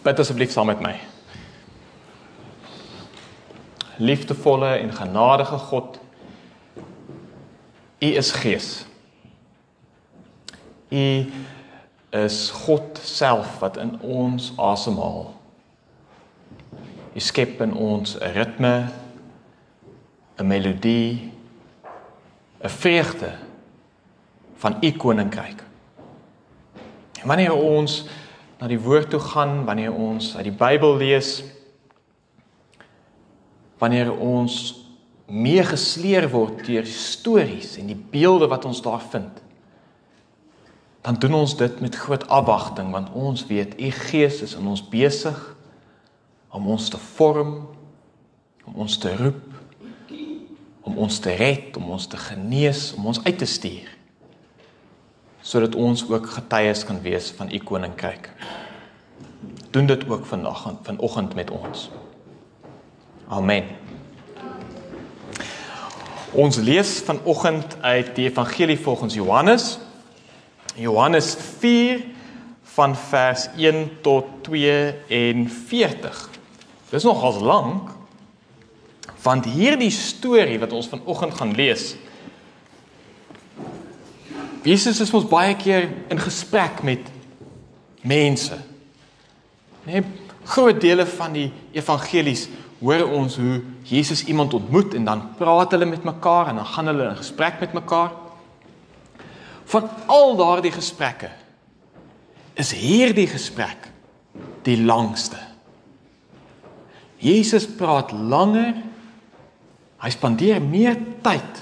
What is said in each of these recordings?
Bid asseblief saam met my. Liefdevolle en genadige God, U is Gees. U is God self wat in ons asemhaal. U skep in ons 'n ritme, 'n melodie, 'n vreugde van U koninkryk. En wanneer ons na die woord toe gaan, wanneer ons uit die Bybel lees, wanneer ons meegesleer word deur stories en die beelde wat ons daar vind, dan doen ons dit met groot afwagting want ons weet u Gees is in ons besig om ons te vorm, om ons te roep, om ons te red, om ons te genees, om ons uit te stuur sodat ons ook getuies kan wees van u koninkryk. Doen dit ook vandag vanoggend met ons. Amen. Ons lees vanoggend uit die Evangelie volgens Johannes. Johannes 4 van vers 1 tot 42. Dis nogals lank. Want hierdie storie wat ons vanoggend gaan lees, Jesus is ons baie keer in gesprek met mense. Nee, groot dele van die evangelies hoor ons hoe Jesus iemand ontmoet en dan praat hulle met mekaar en dan gaan hulle in gesprek met mekaar. Van al daardie gesprekke is hierdie gesprek die langste. Jesus praat langer. Hy spandeer meer tyd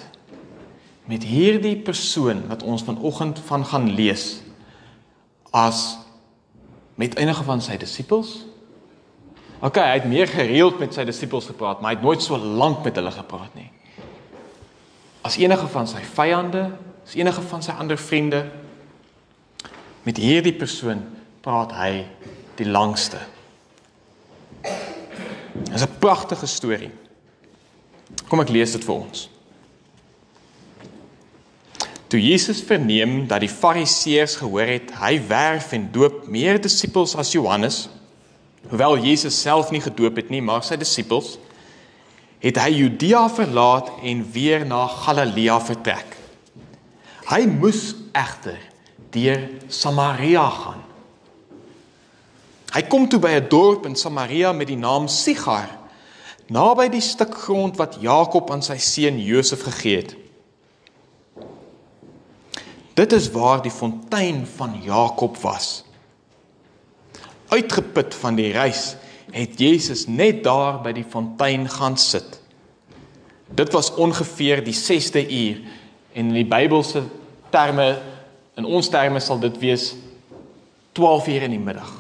met hierdie persoon wat ons vanoggend van gaan lees as met enige van sy disippels. OK, hy het meer gereeld met sy disippels gepraat, maar hy het nooit so lank met hulle gepraat nie. As enige van sy vyande, as enige van sy ander vriende met hierdie persoon praat hy die langste. Dit is 'n pragtige storie. Kom ek lees dit vir ons. Toe Jesus verneem dat die Fariseërs gehoor het hy werf en doop meer disippels as Johannes, hoewel Jesus self nie gedoop het nie, maar sy disippels, het hy Judea verlaat en weer na Galilea vertrek. Hy moes egter deur Samaria gaan. Hy kom toe by 'n dorp in Samaria met die naam Sigar, naby die stuk grond wat Jakob aan sy seun Josef gegee het. Dit is waar die fontein van Jakob was. Uitgeput van die reis, het Jesus net daar by die fontein gaan sit. Dit was ongeveer die 6de uur en in die Bybelse terme in ons terme sal dit wees 12 uur in die middag.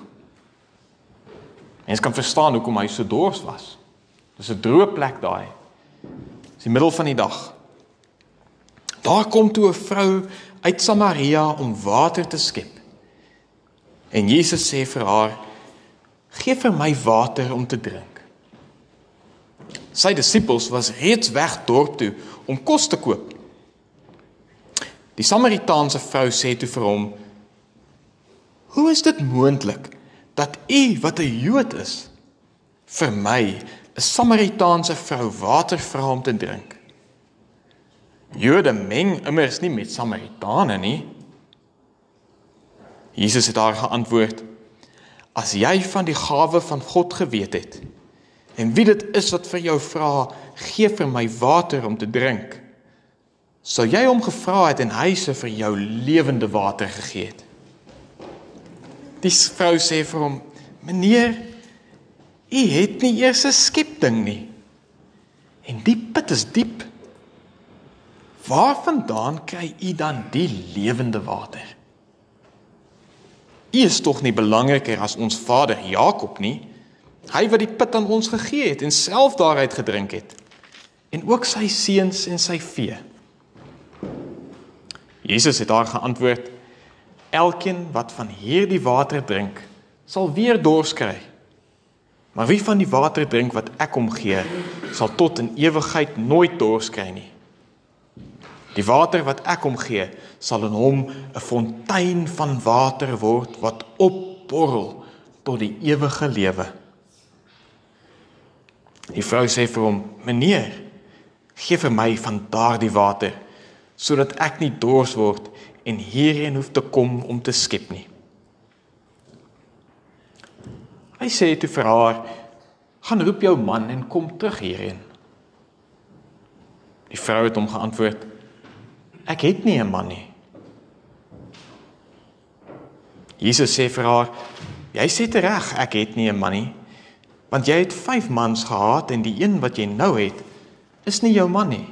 Mens kan verstaan hoekom hy so dors was. Dis 'n droë plek daai. Dis die middel van die dag. Daar kom toe 'n vrou uit Samaria om water te skep. En Jesus sê vir haar: "Gee vir my water om te drink." Sy disippels was reeds weg dorp toe om kos te koop. Die Samaritaanse vrou sê toe vir hom: "Hoe is dit moontlik dat u wat 'n Jood is, vir my, 'n Samaritaanse vrou, water vra om te drink?" Jode meng immers nie met Samaritane nie. Jesus het haar geantwoord: As jy van die gawe van God geweet het en wie dit is wat vir jou vra, gee vir my water om te drink, sou jy hom gevra het en hy sou vir jou lewende water gegee het. Die vrou sê vir hom: "Meneer, u het nie eers 'n skepting nie. En die put is diep. Waarvandaan kry u dan die lewende water? U is tog nie belangriker as ons vader Jakob nie. Hy wat die put aan ons gegee het en self daaruit gedrink het en ook sy seuns en sy vee. Jesus het haar geantwoord: Elkeen wat van hierdie water drink, sal weer dors kry. Maar wie van die water drink wat ek hom gee, sal tot in ewigheid nooit dors kry nie. Die water wat ek hom gee, sal in hom 'n fontein van water word wat opborrel tot die ewige lewe. Die vrou sê vir hom: "Meneer, gee vir my van daardie water sodat ek nie dors word en hierheen hoef te kom om te skep nie." Hy sê toe vir haar: "Gaan roep jou man en kom terug hierheen." Die vrou het hom geantwoord: "Ek het nie 'n man nie." Jesus sê vir haar: "Jy sê reg, ek het nie 'n man nie, want jy het 5 mans gehad en die een wat jy nou het, is nie jou man nie.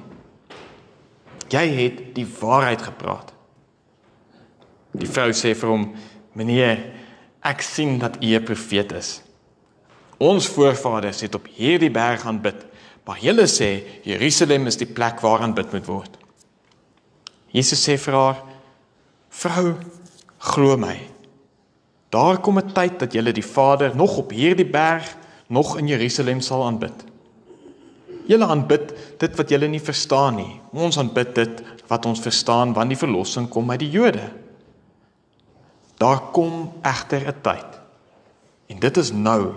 Jy het die waarheid gepraat." Die vrou sê vir hom: "Meneer, ek sien dat u 'n profeet is. Ons voorvaders het op hierdie berg aanbid, maar julle sê Jerusalem is die plek waar aanbid moet word." Jesus sê vir haar: "Vrou, glo my, Daar kom 'n tyd dat julle die Vader nog op hierdie berg, nog in Jerusalem sal aanbid. Julle aanbid dit wat julle nie verstaan nie. Ons aanbid dit wat ons verstaan want die verlossing kom uit die Jode. Daar kom egter 'n tyd. En dit is nou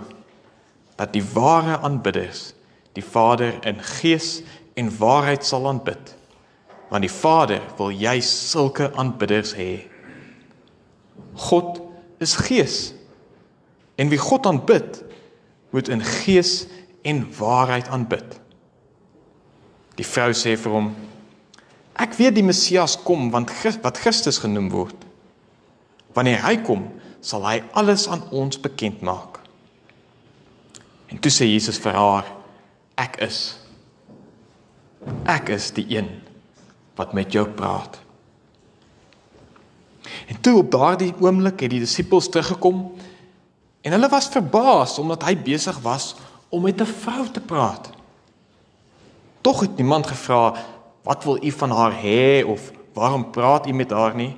dat die ware aanbidders die Vader in gees en waarheid sal aanbid. Want die Vader wil jy sulke aanbidders hê. God is gees. En wie God aanbid, moet in gees en waarheid aanbid. Die vrou sê vir hom: Ek weet die Messias kom want wat Christus genoem word. Wanneer hy kom, sal hy alles aan ons bekend maak. En toe sê Jesus vir haar: Ek is ek is die een wat met jou praat. En toe op daardie oomblik het die disippels teruggekom en hulle was verbaas omdat hy besig was om met 'n vrou te praat. Tog het niemand gevra wat wil u van haar hê of waarom praat u met haar nie.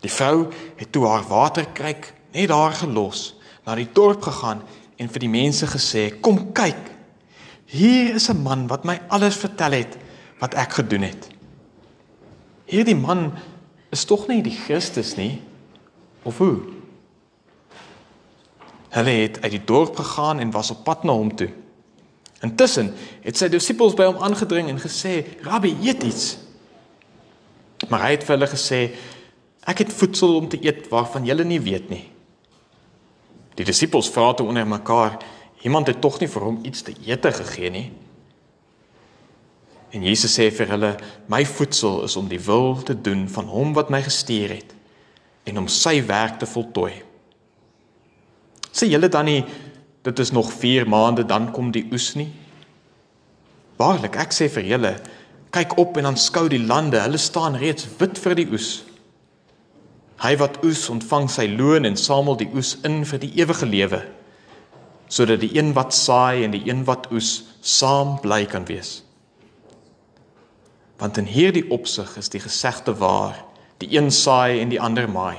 Die vrou het toe haar waterkruik net daar gelos, na die dorp gegaan en vir die mense gesê: "Kom kyk. Hier is 'n man wat my alles vertel het wat ek gedoen het." Hierdie man is tog nie die Christus nie of hoe? Hulle het uit die dorp gegaan en was op pad na hom toe. Intussen het sy disippels by hom aangedring en gesê: "Rabbi, eet iets." Maar hy het vir hulle gesê: "Ek het voedsel om te eet waarvan julle nie weet nie." Die disippels vra toe onder mekaar: "Iemand het tog nie vir hom iets te eet gegee nie?" En Jesus sê vir hulle: "My voedsel is om die wil te doen van hom wat my gestuur het en om sy werk te voltooi." Sê julle dan nie dit is nog 4 maande dan kom die oes nie? Waarlik, ek sê vir julle, kyk op en aanskou die lande, hulle staan reeds wit vir die oes. Hy wat oes ontvang sy loon en samel die oes in vir die ewige lewe, sodat die een wat saai en die een wat oes saam bly kan wees want in hierdie opsig is die gesegde waar die een saai en die ander maai.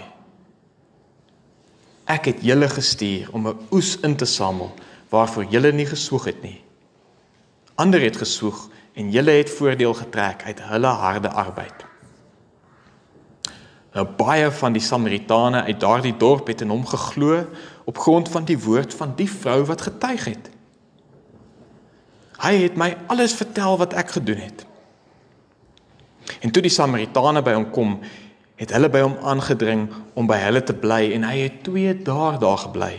Ek het julle gestuur om 'n oes in te samel waarvoor julle nie gesoeg het nie. Ander het gesoeg en julle het voordeel getrek uit hulle harde arbeid. Nou baie van die samaritane uit daardie dorp het in hom geglo op grond van die woord van die vrou wat getuig het. Hy het my alles vertel wat ek gedoen het En toe die Samaritane by hom kom, het hulle by hom aangedring om by hulle te bly en hy het 2 dae daar gebly.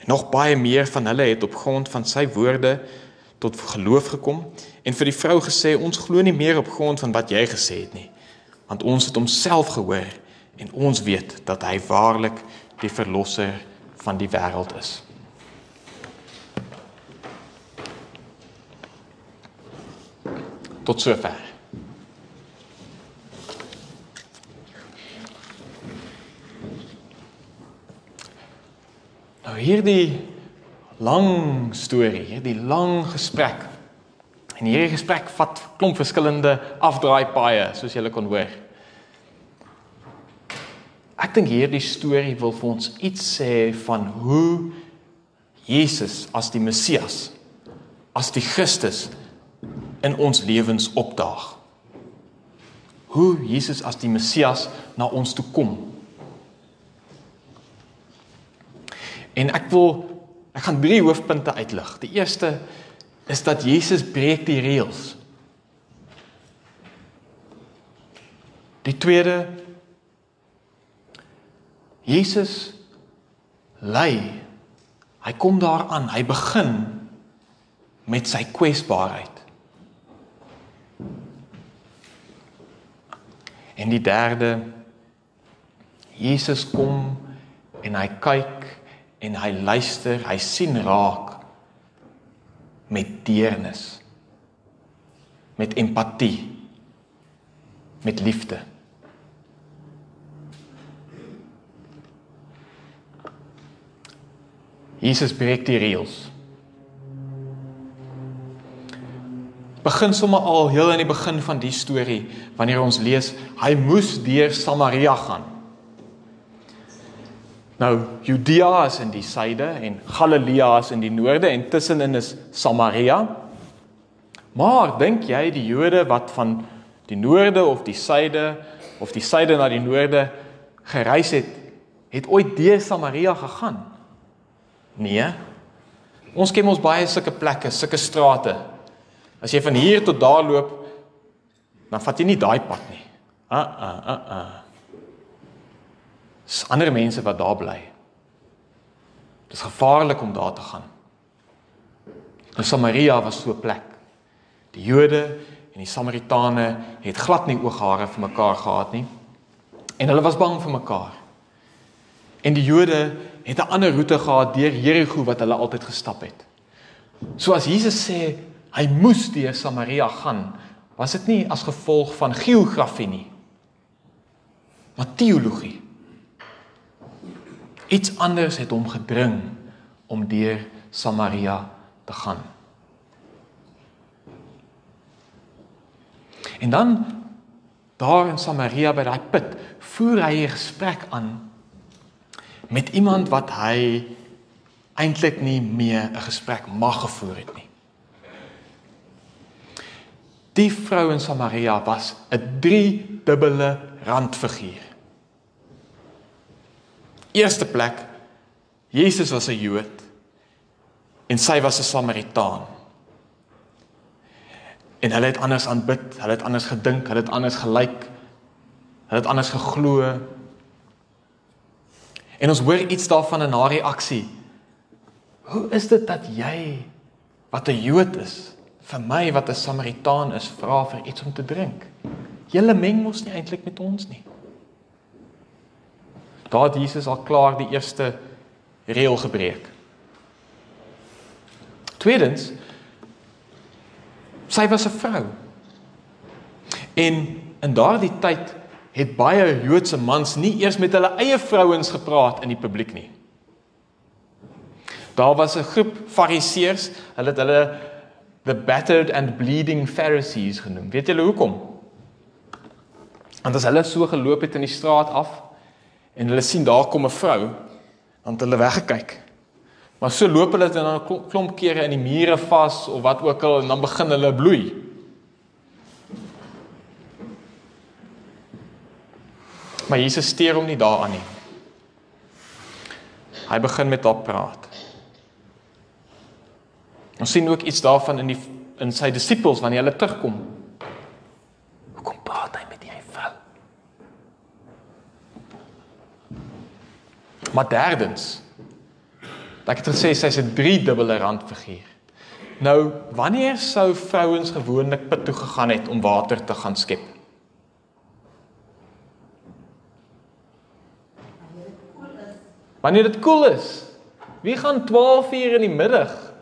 En nog baie meer van hulle het op grond van sy woorde tot geloof gekom en vir die vrou gesê ons glo nie meer op grond van wat jy gesê het nie, want ons het homself gehoor en ons weet dat hy waarlik die verlosser van die wêreld is. Tot sover. Nou hierdie lang storie, hierdie lang gesprek. En hierdie gesprek vat klomp verskillende afdraaipaaie, soos julle kon hoor. Ek dink hierdie storie wil vir ons iets sê van hoe Jesus as die Messias, as die Christus in ons lewens opdaag. Hoe Jesus as die Messias na ons toe kom En ek wil ek gaan drie hoofpunte uitlig. Die eerste is dat Jesus breek die reëls. Die tweede Jesus lei. Hy kom daaraan. Hy begin met sy kwesbaarheid. En die derde Jesus kom en hy kyk en hy luister, hy sien raak met deernis met empatie met liefde. Jesus breek die reëls. Begin sommer al heel in die begin van die storie wanneer ons lees hy moes deur Samaria gaan Nou Judea is in die suide en Galilea is in die noorde en tussenin is Samaria. Maar dink jy die Jode wat van die noorde of die suide of die suide na die noorde gereis het, het ooit deur Samaria gegaan? Nee. Ons ken ons baie sulke plekke, sulke strate. As jy van hier tot daar loop, dan vat jy nie daai pad nie. Ah ah ah ah. Dis ander mense wat daar bly. Dis gevaarlik om daar te gaan. En Samaria was so 'n plek. Die Jode en die Samaritane het glad nie ooghare vir mekaar gehad nie. En hulle was bang vir mekaar. En die Jode het 'n ander roete gehad deur Jerigo wat hulle altyd gestap het. So as Jesus sê hy moes deur Samaria gaan, was dit nie as gevolg van geografie nie, maar teologie. Iets anders het hom gedring om deur Samaria te gaan. En dan daar in Samaria by daai put, voer hy 'n gesprek aan met iemand wat hy eintlik nie meer 'n gesprek mag gevoer het nie. Die vrou in Samaria was 'n driedubbele randfiguur. Eerste plek Jesus was 'n Jood en sy was 'n Samaritaan. En hulle het anders aanbid, hulle het anders gedink, hulle het anders gelyk. Hulle het anders geglo. En ons hoor iets daarvan in haar reaksie. Hoe is dit dat jy wat 'n Jood is, vir my wat 'n Samaritaan is, vra vir iets om te drink? Julle meng mos nie eintlik met ons nie. Daar het Jesus al klaar die eerste reël gebreek. Tweedens, sy was 'n vrou. En in daardie tyd het baie Joodse mans nie eers met hulle eie vrouens gepraat in die publiek nie. Daar was 'n groep Fariseërs, hulle het hulle the battered and bleeding Pharisees genoem. Weet julle hoekom? Want as hulle so geloop het in die straat af, en hulle sien daar kom 'n vrou, dan het hulle weggekyk. Maar so loop hulle dan 'n klomp kere in die mure vas of wat ook al en dan begin hulle bloei. Maar Jesus steur hom nie daaraan nie. Hy begin met haar praat. Ons sien ook iets daarvan in die in sy disippels wanneer hulle terugkom. Hoekom praat hy met hierdie vrou? Maar derdens, ek het gesê sy's 'n driedubbele randfiguur. Nou, wanneer sou vrouens gewoonlik put toe gegaan het om water te gaan skep? Wanneer dit koel is. Wie gaan 12 uur in die middag?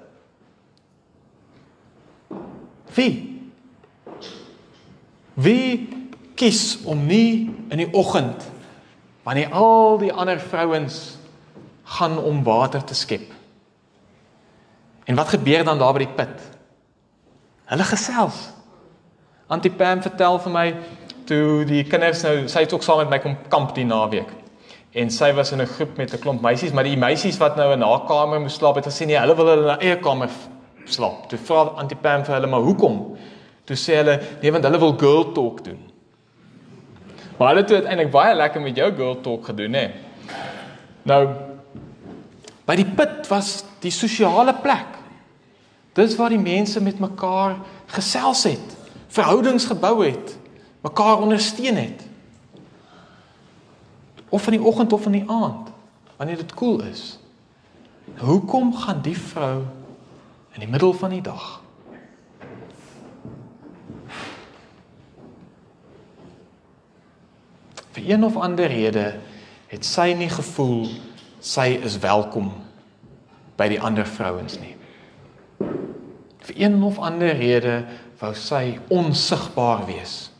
Wie? Wie kies om nie in die oggend wanneer al die ander vrouens gaan om water te skep. En wat gebeur dan daar by die put? Hulle gesels. Auntie Pam vertel vir my toe die kinders nou sy het ook saam met my kom kamp die naweek. En sy was in 'n groep met 'n klomp meisies, maar die meisies wat nou in haar kamer moes slaap het gesê nee, hulle wil hulle in eie kamer slaap. Toe vra Auntie Pam vir hulle maar hoekom? Toe sê hulle nee, want hulle wil girl talk doen. Maar hulle het uiteindelik baie lekker met jou girl talk gedoen, hè. Nou By die put was die sosiale plek. Dis waar die mense met mekaar gesels het, verhoudings gebou het, mekaar ondersteun het. Of in die oggend of in die aand, wanneer dit koel cool is. Hoekom gaan die vrou in die middel van die dag een of ander rede het sy nie gevoel sy is welkom by die ander vrouens nie. Vir een of ander rede wou sy onsigbaar wees.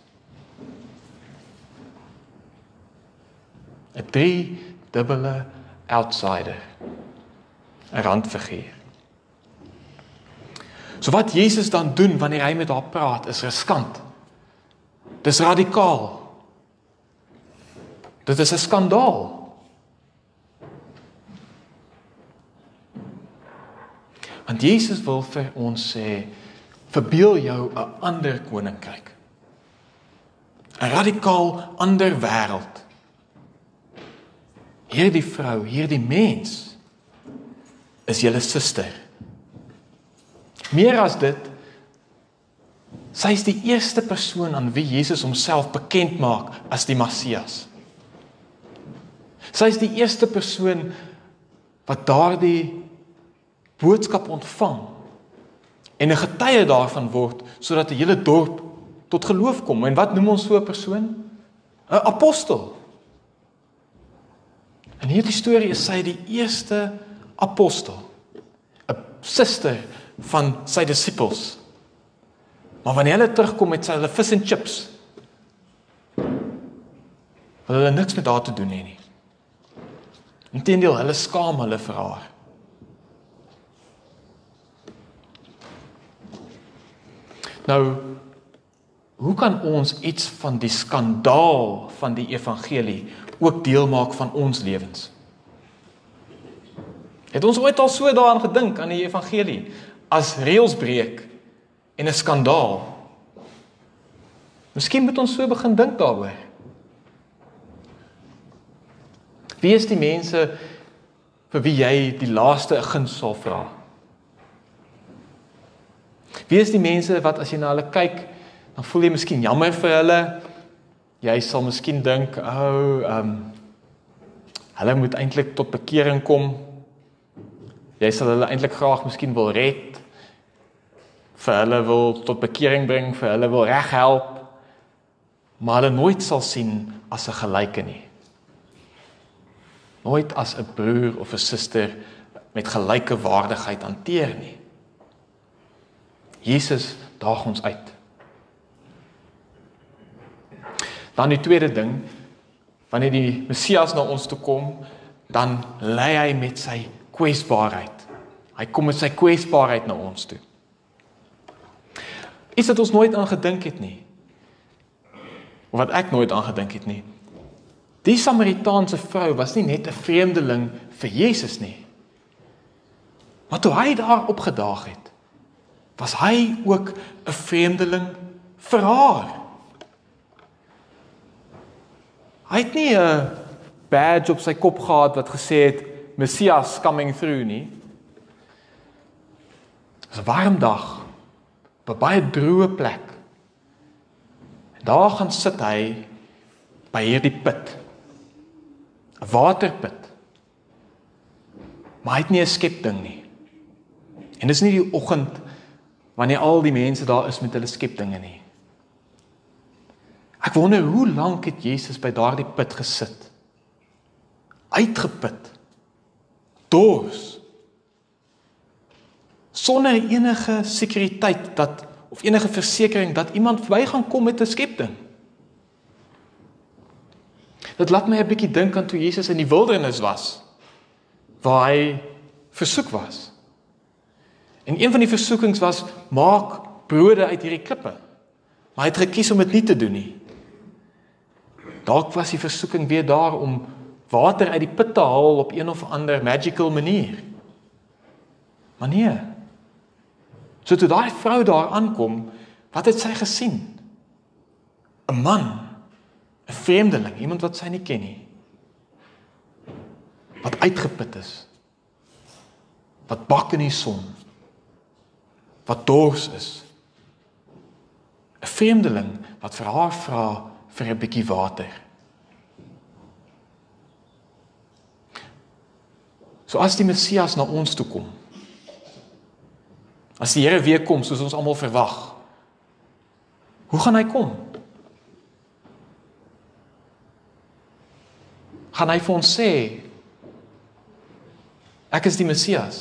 'n drie dubbele outsider. 'n randfiguur. So wat Jesus dan doen wanneer hy met haar praat is riskant. Dis radikaal. Dit is 'n skandaal. Want Jesus wil vir ons sê verbeel jou 'n ander koninkryk. 'n Radikaal ander wêreld. Hierdie vrou, hierdie mens is julle suster. Meer as dit, sy is die eerste persoon aan wie Jesus homself bekend maak as die Messias. Sy is die eerste persoon wat daardie boodskap ontvang en 'n getuie daarvan word sodat 'n hele dorp tot geloof kom. En wat noem ons so 'n persoon? 'n Apostel. In hierdie storie is sy die eerste apostel, 'n suster van sy disippels. Maar wanneer hulle terugkom met sy hulle vis en chips, wil hulle niks met haar te doen hê nie. Inteendeel, hulle skaam hulle vir haar. Nou, hoe kan ons iets van die skandaal van die evangelie ook deel maak van ons lewens? Het ons ooit al so daaraan gedink aan die evangelie as reëlsbreek en 'n skandaal? Miskien moet ons so begin dink daaroor. Wie is die mense vir wie jy die laaste guns sal vra? Wie is die mense wat as jy na hulle kyk, dan voel jy miskien jammer vir hulle? Jy sal miskien dink, "O, oh, ehm um, hulle moet eintlik tot bekering kom." Jy sal hulle eintlik graag miskien wil red. Vir hulle wil tot bekering bring, vir hulle wil reghelp. Maar hulle nooit sal sien as 'n gelyke nie nooit as 'n broer of 'n suster met gelyke waardigheid hanteer nie. Jesus daag ons uit. Dan die tweede ding, wanneer die Messias na ons toe kom, dan lê hy met sy kwesbaarheid. Hy kom met sy kwesbaarheid na ons toe. Is dit ons nooit aan gedink het nie? Of wat ek nooit aan gedink het nie. Die Samaritaanse vrou was nie net 'n vreemdeling vir Jesus nie. Maar toe hy daar opgedaag het, was hy ook 'n vreemdeling vir haar. Hy het nie 'n badge op sy kop gehad wat gesê het Messias coming through nie. Dit was 'n warm dag op 'n baie droë plek. En daar gaan sit hy by hierdie put. 'n waterput. Maar hy het nie 'n skepding nie. En dis nie die oggend wanneer al die mense daar is met hulle skepdinge nie. Ek wonder hoe lank het Jesus by daardie put gesit? Uitgeput. Dors. Sonder enige sekuriteit dat of enige versekering dat iemand verby gaan kom met 'n skepding. Dit laat my 'n bietjie dink aan toe Jesus in die wildernis was waar hy versoek was. En een van die versoekings was maak brode uit hierdie klippe. Maar hy het gekies om dit nie te doen nie. Dalk was die versoeking weer daar om water uit die put te haal op een of ander magical manier. Maar nee. So toe daai vrou daar aankom, wat het sy gesien? 'n Man 'n vreemdeling, iemand wat sy nie ken nie. Wat uitgeput is. wat bak in die son, wat dors is. 'n Vreemdeling wat vir haar vra vir 'n bietjie water. So as die Messias na ons toe kom, as die Here weer kom soos ons almal verwag, hoe gaan hy kom? Gaan hy vir ons sê ek is die Messias?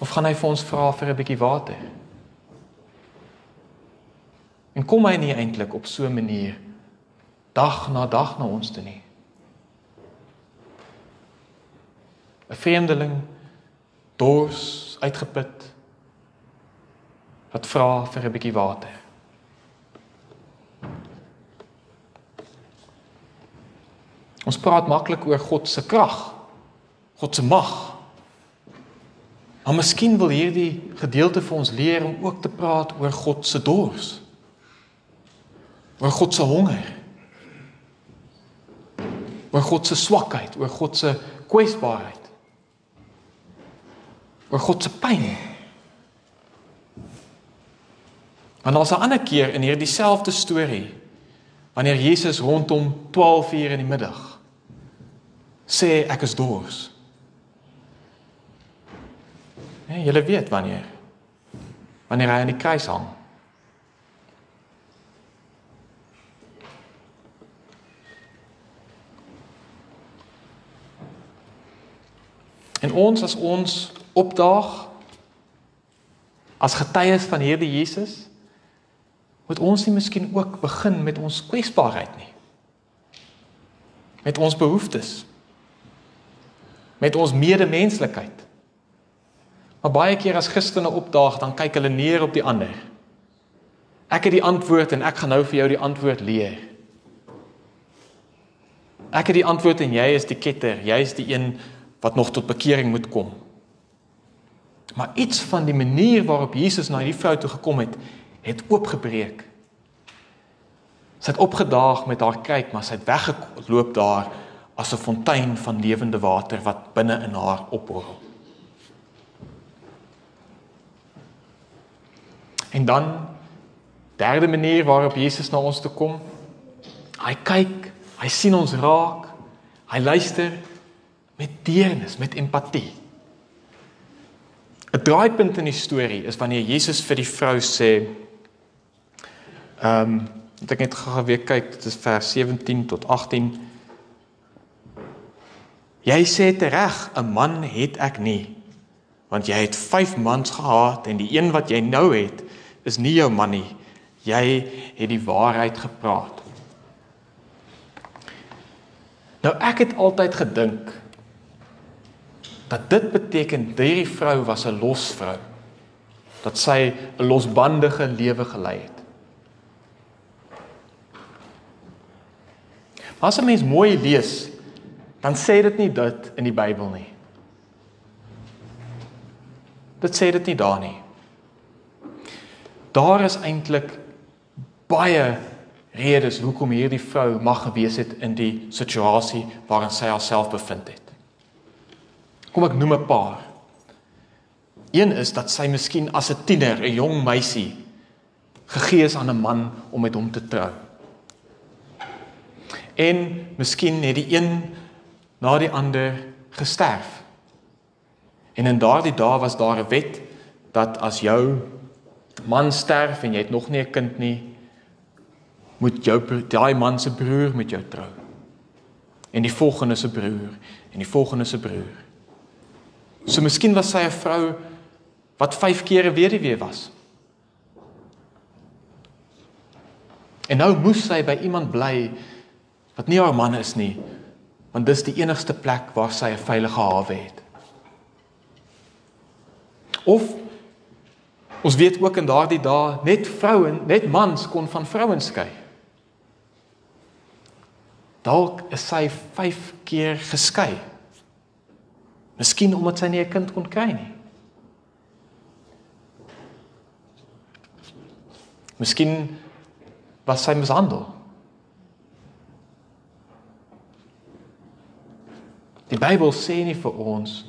Of gaan hy vir ons vra vir 'n bietjie water? En kom hy nie eintlik op so 'n manier dag na dag na ons toe nie? 'n Vreemdeling dors uitgeput wat vra vir 'n bietjie water. Ons praat maklik oor God se krag, God se mag. Maar miskien wil hierdie gedeelte vir ons leer om ook te praat oor God se dors. Oor God se honger. Oor God se swakheid, oor God se kwesbaarheid. Oor God se pyn. En ons 'n ander keer in hierdie selfde storie wanneer Jesus rondom 12 uur in die middag sê ek is dors. Nee, julle weet wanneer. Wanneer hy aan die kruis hang. En ons as ons opdaag as getuies van hierdie Jesus, moet ons nie miskien ook begin met ons kwesbaarheid nie. Met ons behoeftes. Met ons medemenslikheid. Maar baie keer as Christene opdaag, dan kyk hulle neer op die ander. Ek het die antwoord en ek gaan nou vir jou die antwoord leer. Ek het die antwoord en jy is die ketter, jy is die een wat nog tot bekering moet kom. Maar iets van die manier waarop Jesus na hierdie vrou toe gekom het, het oopgebreek. Sy het opgedaag met haar kyk, maar sy het weggeloop daar as 'n fontein van lewende water wat binne in haar opborrel. En dan derde manier waarop Jesus na ons toe kom. Hy kyk, hy sien ons raak. Hy luister met deernis, met empatie. 'n Draaipunt in die storie is wanneer Jesus vir die vrou sê ehm um, Ek het net gou weer kyk, dit is vers 17 tot 18. Jy sê reg, 'n man het ek nie, want jy het 5 mans gehad en die een wat jy nou het, is nie jou man nie. Jy het die waarheid gepraat. Nou ek het altyd gedink dat dit beteken hierdie vrou was 'n losvrou. Dat sy 'n losbandige lewe gelei het. As 'n mens mooi lees, dan sê dit nie dit in die Bybel nie. Dit sê dit nie daar nie. Daar is eintlik baie redes hoekom hierdie vrou mag gewees het in die situasie waarin sy haarself bevind het. Kom ek noem 'n paar. Een is dat sy miskien as 'n tiener, 'n jong meisie gegee is aan 'n man om met hom te trou en miskien het die een na die ander gesterf. En in daardie dae was daar 'n wet dat as jou man sterf en jy het nog nie 'n kind nie, moet jou daai man se broer met jou trou. En die volgende se broer en die volgende se broer. So miskien was sy 'n vrou wat 5 kere weduwee was. En nou moes sy by iemand bly wat nie haar man is nie, want dis die enigste plek waar sy 'n veilige hawe het. Of ons weet ook in daardie dae net vrouens, net mans kon van vrouens skei. Dalk is sy 5 keer geskei. Miskien omdat sy nie 'n kind kon kry nie. Miskien was sy mishandel. Die Bybel sê nie vir ons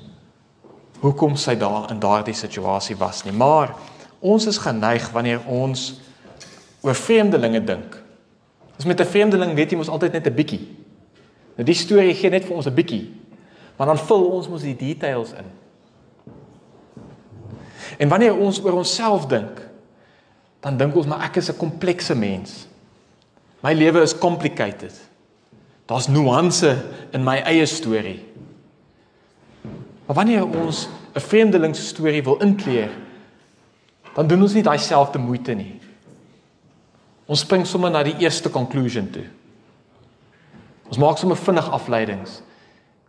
hoekom sy daar in daardie situasie was nie, maar ons is geneig wanneer ons oor vreemdelinge dink. As met 'n vreemdeling weet jy mos altyd net 'n bietjie. Nou die storie gee net vir ons 'n bietjie. Maar dan vul ons mos die details in. En wanneer ons oor onsself dink, dan dink ons maar ek is 'n komplekse mens. My lewe is complicated. Daar's nuance in my eie storie. Maar wanneer ons 'n vreemdeling se storie wil inkleer, dan doen ons nie daai selfde moeite nie. Ons spring sommer na die eerste conclusion toe. Ons maak sommer vinnig afleidings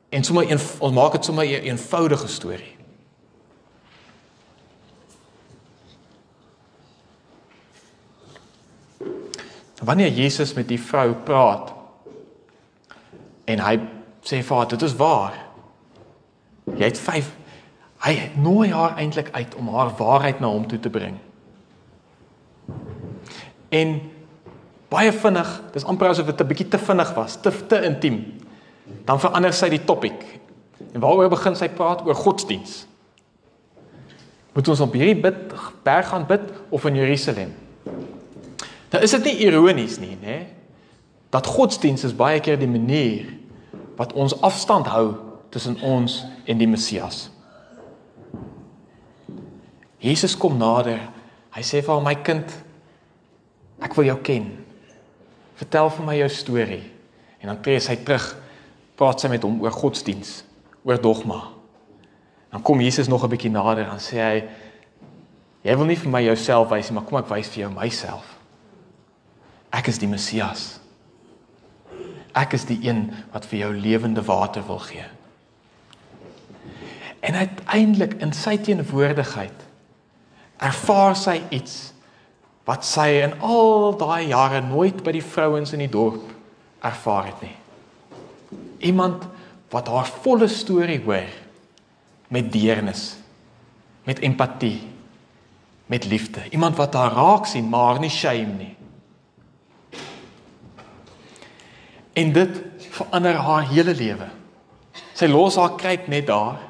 en sommer een ons maak dit sommer 'n een eenvoudige storie. Wanneer Jesus met die vrou praat en hy sê vir haar dit is waar. Jy het 5 hy nooi haar eintlik uit om haar waarheid na hom toe te bring. En baie vinnig, dis amper asof dit 'n bietjie te vinnig was, te te intiem. Dan verander sy die topik. En waaroor begin sy praat oor godsdiens? Moet ons op hierdie bid berg gaan bid of in Jerusalem? Nou is dit nie ironies nie, nê? Dat godsdiens is baie keer die manier wat ons afstand hou tussen ons en die Messias. Jesus kom nader. Hy sê vir my kind, ek wil jou ken. Vertel vir my jou storie. En dan tree hy terug, praat sy met hom oor godsdiens, oor dogma. Dan kom Jesus nog 'n bietjie nader en sê hy, jy wil nie vir my jouself wys nie, maar kom ek wys vir jou myself. Ek is die Messias. Ek is die een wat vir jou lewende water wil gee. En uiteindelik in sy teenwoordigheid ervaar sy iets wat sy in al daai jare nooit by die vrouens in die dorp ervaar het nie. Iemand wat haar volle storie hoor met deernis, met empatie, met liefde. Iemand wat haar raak sien, maar nie shame nie. En dit verander haar hele lewe. Sy los haar kruik net daar.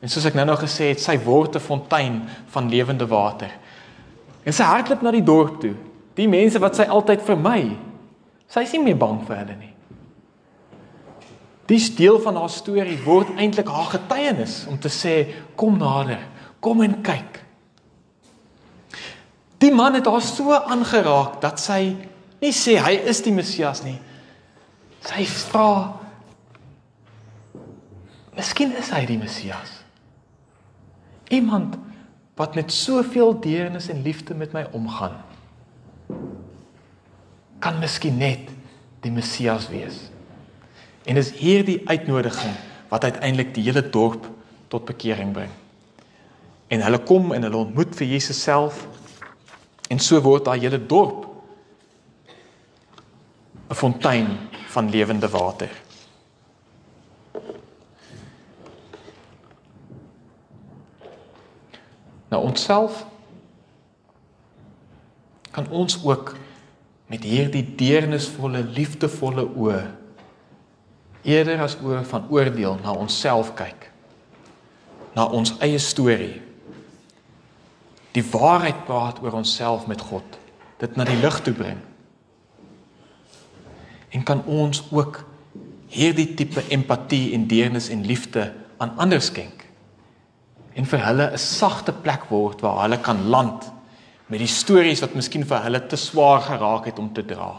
En soos ek nou-nou gesê het, sy word 'n fontein van lewende water. En sy hardloop na die dorp toe. Die mense wat sy altyd vermy. Sy is nie meer bang vir hulle nie. Die deel van haar storie word eintlik haar getuienis om te sê kom nader, kom en kyk. Die man het haar so aangeraak dat sy nie sê hy is die Messias nie, Sy vra Miskien is hy die Messias. Iemand wat met soveel deernis en liefde met my omgaan. Kan miskien net die Messias wees. En dis hierdie uitnodiging wat uiteindelik die hele dorp tot bekering bring. En hulle kom en hulle ontmoet vir Jesus self en so word daai hele dorp 'n fontein van lewende water. Nou onsself kan ons ook met hierdie deernisvolle, liefdevolle oë eerder as oë van oordeel na onsself kyk. Na ons eie storie. Die waarheid praat oor onsself met God. Dit na die lig toe bring en kan ons ook hierdie tipe empatie en deernis en liefde aan ander skenk en vir hulle 'n sagte plek word waar hulle kan land met die stories wat miskien vir hulle te swaar geraak het om te dra.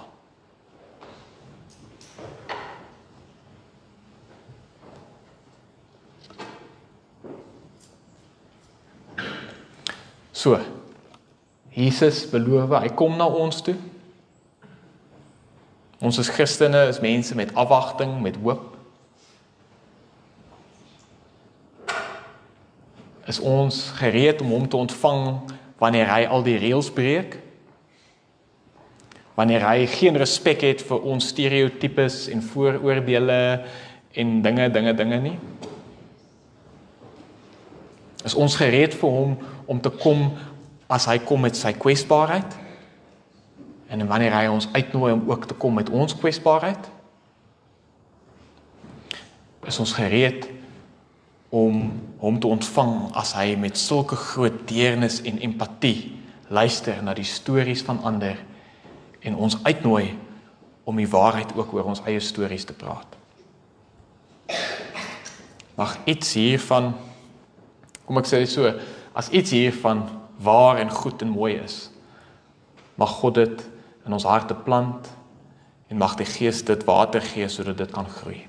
So. Jesus beloof hy kom na ons toe. Ons as Christene is mense met afwagting, met hoop. Is ons gereed om hom te ontvang wanneer hy al die reëls breek? Wanneer hy geen respek het vir ons stereotypes en vooroordeele en dinge, dinge, dinge nie? Is ons gereed vir hom om te kom as hy kom met sy kwesbaarheid? En wanneer hy ons uitnooi om ook te kom met ons kwesbaarheid, is ons gereed om hom te ontvang as hy met sulke groot deernis en empatie luister na die stories van ander en ons uitnooi om die waarheid ook oor ons eie stories te praat. Mag iets hiervan kom ek sê dit so, as iets hiervan waar en goed en mooi is, mag God dit in ons harte plant en mag die Gees dit water gee sodat dit kan groei.